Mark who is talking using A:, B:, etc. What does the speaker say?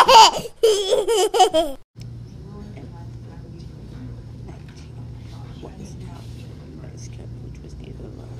A: What is now?
B: Which was neither love.